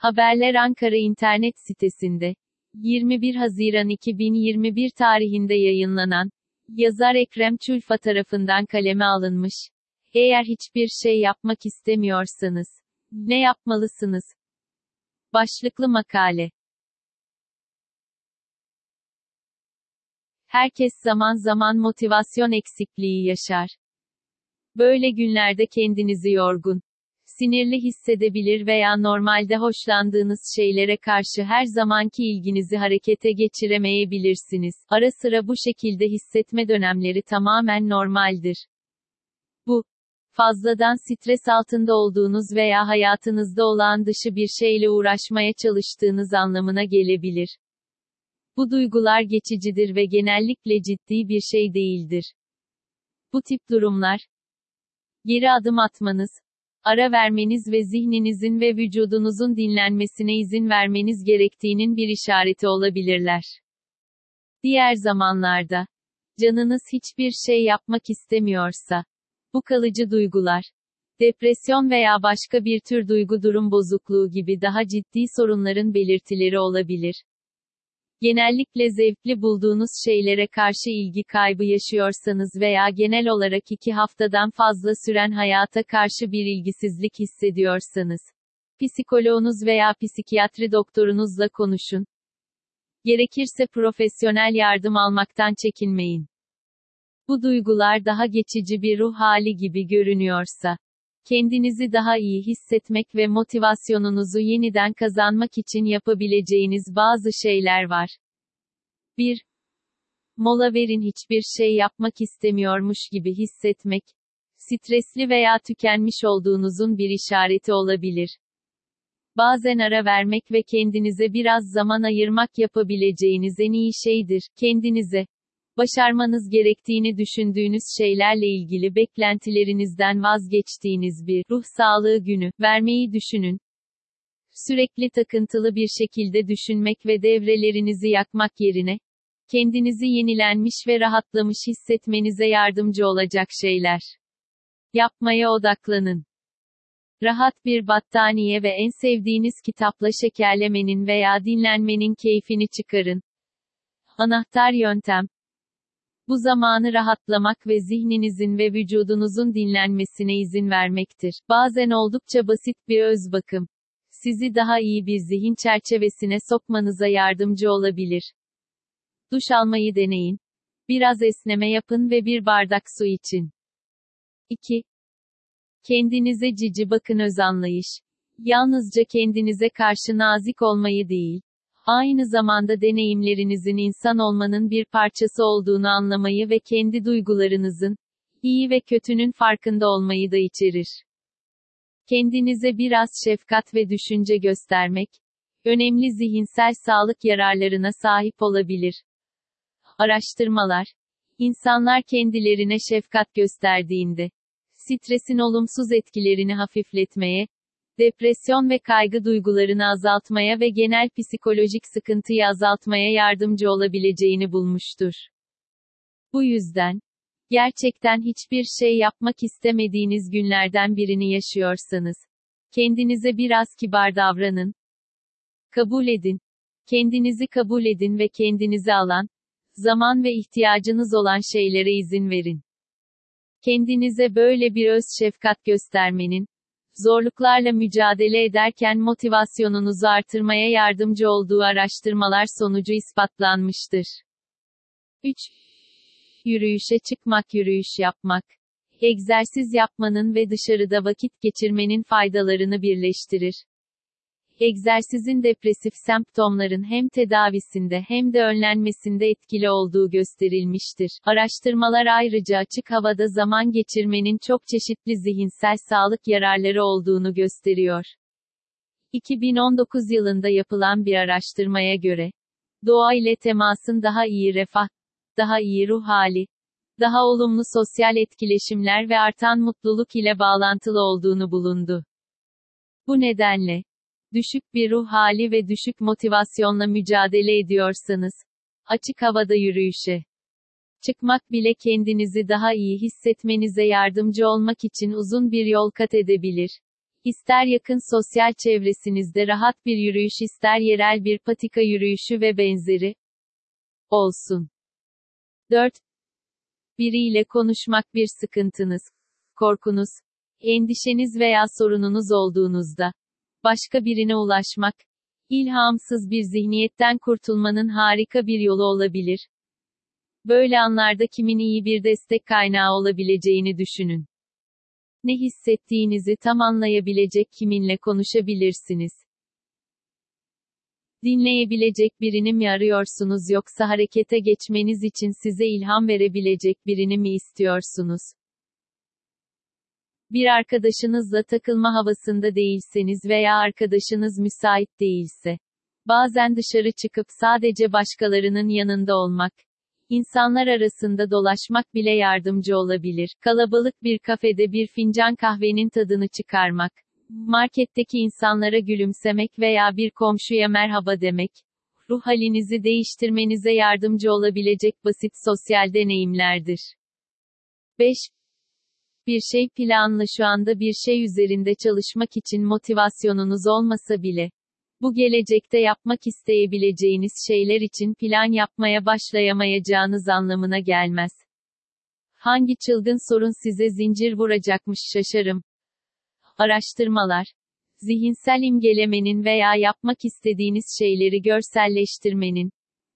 Haberler Ankara internet sitesinde 21 Haziran 2021 tarihinde yayınlanan yazar Ekrem Çulfa tarafından kaleme alınmış. Eğer hiçbir şey yapmak istemiyorsanız ne yapmalısınız? Başlıklı makale Herkes zaman zaman motivasyon eksikliği yaşar. Böyle günlerde kendinizi yorgun, sinirli hissedebilir veya normalde hoşlandığınız şeylere karşı her zamanki ilginizi harekete geçiremeyebilirsiniz. Ara sıra bu şekilde hissetme dönemleri tamamen normaldir. Bu, fazladan stres altında olduğunuz veya hayatınızda olan dışı bir şeyle uğraşmaya çalıştığınız anlamına gelebilir. Bu duygular geçicidir ve genellikle ciddi bir şey değildir. Bu tip durumlar, geri adım atmanız, ara vermeniz ve zihninizin ve vücudunuzun dinlenmesine izin vermeniz gerektiğinin bir işareti olabilirler. Diğer zamanlarda, canınız hiçbir şey yapmak istemiyorsa, bu kalıcı duygular, depresyon veya başka bir tür duygu durum bozukluğu gibi daha ciddi sorunların belirtileri olabilir. Genellikle zevkli bulduğunuz şeylere karşı ilgi kaybı yaşıyorsanız veya genel olarak iki haftadan fazla süren hayata karşı bir ilgisizlik hissediyorsanız, psikoloğunuz veya psikiyatri doktorunuzla konuşun. Gerekirse profesyonel yardım almaktan çekinmeyin. Bu duygular daha geçici bir ruh hali gibi görünüyorsa, kendinizi daha iyi hissetmek ve motivasyonunuzu yeniden kazanmak için yapabileceğiniz bazı şeyler var. 1. Mola verin hiçbir şey yapmak istemiyormuş gibi hissetmek, stresli veya tükenmiş olduğunuzun bir işareti olabilir. Bazen ara vermek ve kendinize biraz zaman ayırmak yapabileceğiniz en iyi şeydir. Kendinize başarmanız gerektiğini düşündüğünüz şeylerle ilgili beklentilerinizden vazgeçtiğiniz bir ruh sağlığı günü vermeyi düşünün. Sürekli takıntılı bir şekilde düşünmek ve devrelerinizi yakmak yerine kendinizi yenilenmiş ve rahatlamış hissetmenize yardımcı olacak şeyler. Yapmaya odaklanın. Rahat bir battaniye ve en sevdiğiniz kitapla şekerlemenin veya dinlenmenin keyfini çıkarın. Anahtar yöntem bu zamanı rahatlamak ve zihninizin ve vücudunuzun dinlenmesine izin vermektir. Bazen oldukça basit bir öz bakım. Sizi daha iyi bir zihin çerçevesine sokmanıza yardımcı olabilir. Duş almayı deneyin. Biraz esneme yapın ve bir bardak su için. 2. Kendinize cici bakın öz anlayış. Yalnızca kendinize karşı nazik olmayı değil, aynı zamanda deneyimlerinizin insan olmanın bir parçası olduğunu anlamayı ve kendi duygularınızın, iyi ve kötünün farkında olmayı da içerir. Kendinize biraz şefkat ve düşünce göstermek, önemli zihinsel sağlık yararlarına sahip olabilir. Araştırmalar, insanlar kendilerine şefkat gösterdiğinde, stresin olumsuz etkilerini hafifletmeye, depresyon ve kaygı duygularını azaltmaya ve genel psikolojik sıkıntıyı azaltmaya yardımcı olabileceğini bulmuştur. Bu yüzden, gerçekten hiçbir şey yapmak istemediğiniz günlerden birini yaşıyorsanız, kendinize biraz kibar davranın. Kabul edin. Kendinizi kabul edin ve kendinizi alan, zaman ve ihtiyacınız olan şeylere izin verin. Kendinize böyle bir öz şefkat göstermenin, zorluklarla mücadele ederken motivasyonunuzu artırmaya yardımcı olduğu araştırmalar sonucu ispatlanmıştır. 3. Yürüyüşe çıkmak yürüyüş yapmak. Egzersiz yapmanın ve dışarıda vakit geçirmenin faydalarını birleştirir. Egzersizin depresif semptomların hem tedavisinde hem de önlenmesinde etkili olduğu gösterilmiştir. Araştırmalar ayrıca açık havada zaman geçirmenin çok çeşitli zihinsel sağlık yararları olduğunu gösteriyor. 2019 yılında yapılan bir araştırmaya göre, doğa ile temasın daha iyi refah, daha iyi ruh hali, daha olumlu sosyal etkileşimler ve artan mutluluk ile bağlantılı olduğunu bulundu. Bu nedenle, düşük bir ruh hali ve düşük motivasyonla mücadele ediyorsanız, açık havada yürüyüşe çıkmak bile kendinizi daha iyi hissetmenize yardımcı olmak için uzun bir yol kat edebilir. İster yakın sosyal çevresinizde rahat bir yürüyüş ister yerel bir patika yürüyüşü ve benzeri olsun. 4. Biriyle konuşmak bir sıkıntınız, korkunuz, endişeniz veya sorununuz olduğunuzda başka birine ulaşmak ilhamsız bir zihniyetten kurtulmanın harika bir yolu olabilir. Böyle anlarda kimin iyi bir destek kaynağı olabileceğini düşünün. Ne hissettiğinizi tam anlayabilecek kiminle konuşabilirsiniz? Dinleyebilecek birini mi arıyorsunuz yoksa harekete geçmeniz için size ilham verebilecek birini mi istiyorsunuz? Bir arkadaşınızla takılma havasında değilseniz veya arkadaşınız müsait değilse, bazen dışarı çıkıp sadece başkalarının yanında olmak, İnsanlar arasında dolaşmak bile yardımcı olabilir. Kalabalık bir kafede bir fincan kahvenin tadını çıkarmak. Marketteki insanlara gülümsemek veya bir komşuya merhaba demek. Ruh halinizi değiştirmenize yardımcı olabilecek basit sosyal deneyimlerdir. 5. Bir şey planlı şu anda bir şey üzerinde çalışmak için motivasyonunuz olmasa bile bu gelecekte yapmak isteyebileceğiniz şeyler için plan yapmaya başlayamayacağınız anlamına gelmez. Hangi çılgın sorun size zincir vuracakmış şaşarım. Araştırmalar, zihinsel imgelemenin veya yapmak istediğiniz şeyleri görselleştirmenin,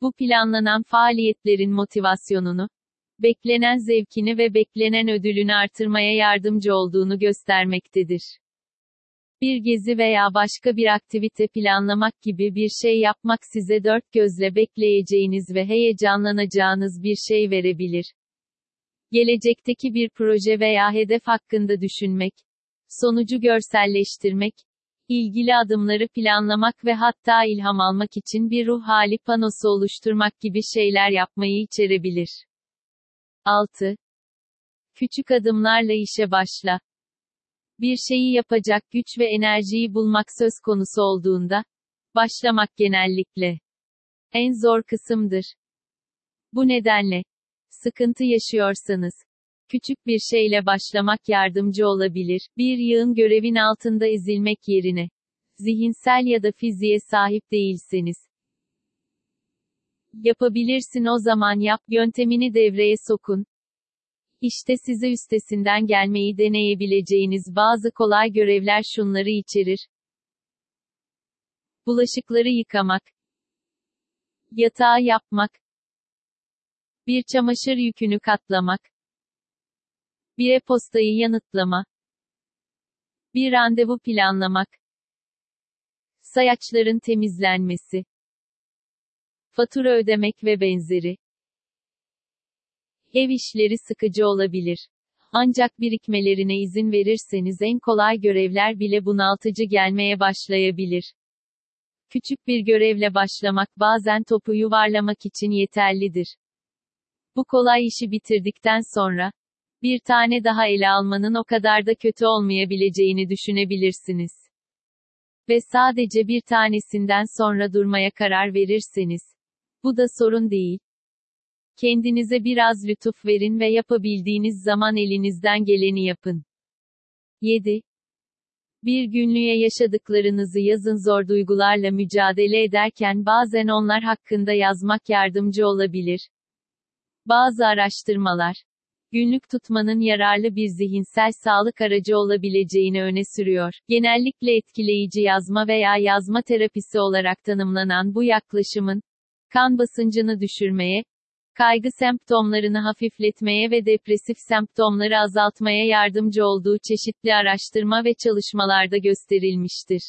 bu planlanan faaliyetlerin motivasyonunu, beklenen zevkini ve beklenen ödülünü artırmaya yardımcı olduğunu göstermektedir. Bir gezi veya başka bir aktivite planlamak gibi bir şey yapmak size dört gözle bekleyeceğiniz ve heyecanlanacağınız bir şey verebilir. Gelecekteki bir proje veya hedef hakkında düşünmek, sonucu görselleştirmek, ilgili adımları planlamak ve hatta ilham almak için bir ruh hali panosu oluşturmak gibi şeyler yapmayı içerebilir. 6. Küçük adımlarla işe başla. Bir şeyi yapacak güç ve enerjiyi bulmak söz konusu olduğunda, başlamak genellikle en zor kısımdır. Bu nedenle, sıkıntı yaşıyorsanız, küçük bir şeyle başlamak yardımcı olabilir. Bir yığın görevin altında ezilmek yerine, zihinsel ya da fiziğe sahip değilseniz, yapabilirsin o zaman yap yöntemini devreye sokun. İşte size üstesinden gelmeyi deneyebileceğiniz bazı kolay görevler şunları içerir. Bulaşıkları yıkamak. Yatağı yapmak. Bir çamaşır yükünü katlamak. Bir e-postayı yanıtlama. Bir randevu planlamak. Sayaçların temizlenmesi. Fatura ödemek ve benzeri. Ev işleri sıkıcı olabilir. Ancak birikmelerine izin verirseniz en kolay görevler bile bunaltıcı gelmeye başlayabilir. Küçük bir görevle başlamak bazen topu yuvarlamak için yeterlidir. Bu kolay işi bitirdikten sonra, bir tane daha ele almanın o kadar da kötü olmayabileceğini düşünebilirsiniz. Ve sadece bir tanesinden sonra durmaya karar verirseniz, bu da sorun değil. Kendinize biraz lütuf verin ve yapabildiğiniz zaman elinizden geleni yapın. 7. Bir günlüğe yaşadıklarınızı yazın zor duygularla mücadele ederken bazen onlar hakkında yazmak yardımcı olabilir. Bazı araştırmalar, günlük tutmanın yararlı bir zihinsel sağlık aracı olabileceğini öne sürüyor. Genellikle etkileyici yazma veya yazma terapisi olarak tanımlanan bu yaklaşımın, kan basıncını düşürmeye, kaygı semptomlarını hafifletmeye ve depresif semptomları azaltmaya yardımcı olduğu çeşitli araştırma ve çalışmalarda gösterilmiştir.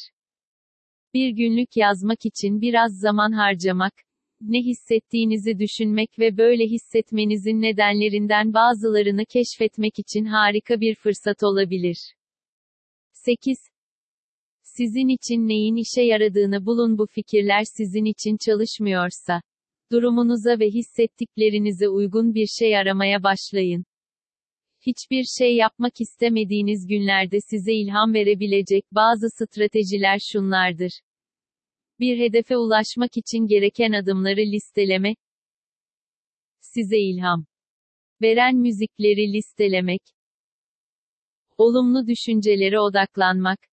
Bir günlük yazmak için biraz zaman harcamak, ne hissettiğinizi düşünmek ve böyle hissetmenizin nedenlerinden bazılarını keşfetmek için harika bir fırsat olabilir. 8. Sizin için neyin işe yaradığını bulun bu fikirler sizin için çalışmıyorsa Durumunuza ve hissettiklerinize uygun bir şey aramaya başlayın. Hiçbir şey yapmak istemediğiniz günlerde size ilham verebilecek bazı stratejiler şunlardır. Bir hedefe ulaşmak için gereken adımları listeleme. Size ilham veren müzikleri listelemek. Olumlu düşüncelere odaklanmak.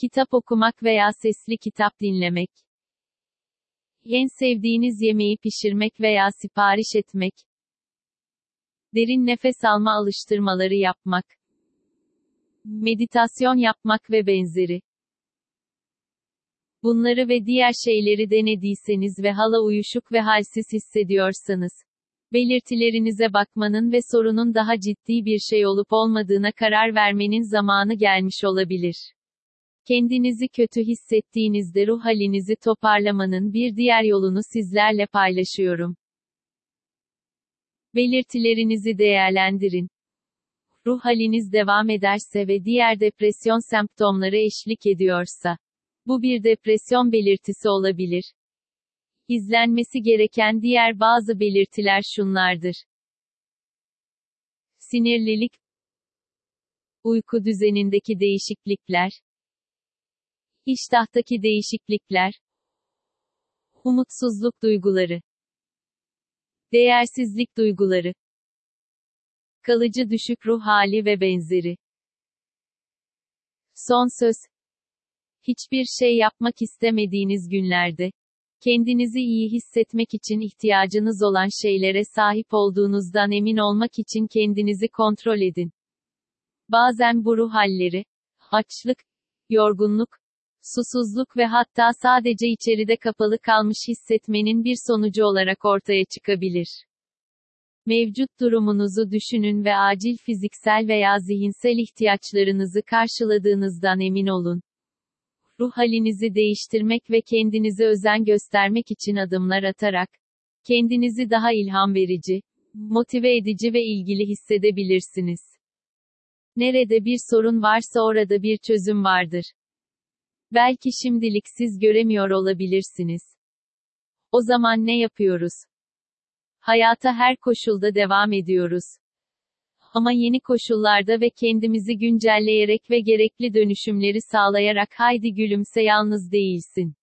Kitap okumak veya sesli kitap dinlemek. En sevdiğiniz yemeği pişirmek veya sipariş etmek. Derin nefes alma alıştırmaları yapmak. Meditasyon yapmak ve benzeri. Bunları ve diğer şeyleri denediyseniz ve hala uyuşuk ve halsiz hissediyorsanız, belirtilerinize bakmanın ve sorunun daha ciddi bir şey olup olmadığına karar vermenin zamanı gelmiş olabilir. Kendinizi kötü hissettiğinizde ruh halinizi toparlamanın bir diğer yolunu sizlerle paylaşıyorum. Belirtilerinizi değerlendirin. Ruh haliniz devam ederse ve diğer depresyon semptomları eşlik ediyorsa, bu bir depresyon belirtisi olabilir. İzlenmesi gereken diğer bazı belirtiler şunlardır. Sinirlilik, uyku düzenindeki değişiklikler, iştahtaki değişiklikler, umutsuzluk duyguları, değersizlik duyguları, kalıcı düşük ruh hali ve benzeri. Son söz. Hiçbir şey yapmak istemediğiniz günlerde, kendinizi iyi hissetmek için ihtiyacınız olan şeylere sahip olduğunuzdan emin olmak için kendinizi kontrol edin. Bazen bu ruh halleri, açlık, yorgunluk, susuzluk ve hatta sadece içeride kapalı kalmış hissetmenin bir sonucu olarak ortaya çıkabilir. Mevcut durumunuzu düşünün ve acil fiziksel veya zihinsel ihtiyaçlarınızı karşıladığınızdan emin olun. Ruh halinizi değiştirmek ve kendinize özen göstermek için adımlar atarak, kendinizi daha ilham verici, motive edici ve ilgili hissedebilirsiniz. Nerede bir sorun varsa orada bir çözüm vardır. Belki şimdilik siz göremiyor olabilirsiniz. O zaman ne yapıyoruz? Hayata her koşulda devam ediyoruz. Ama yeni koşullarda ve kendimizi güncelleyerek ve gerekli dönüşümleri sağlayarak haydi gülümse yalnız değilsin.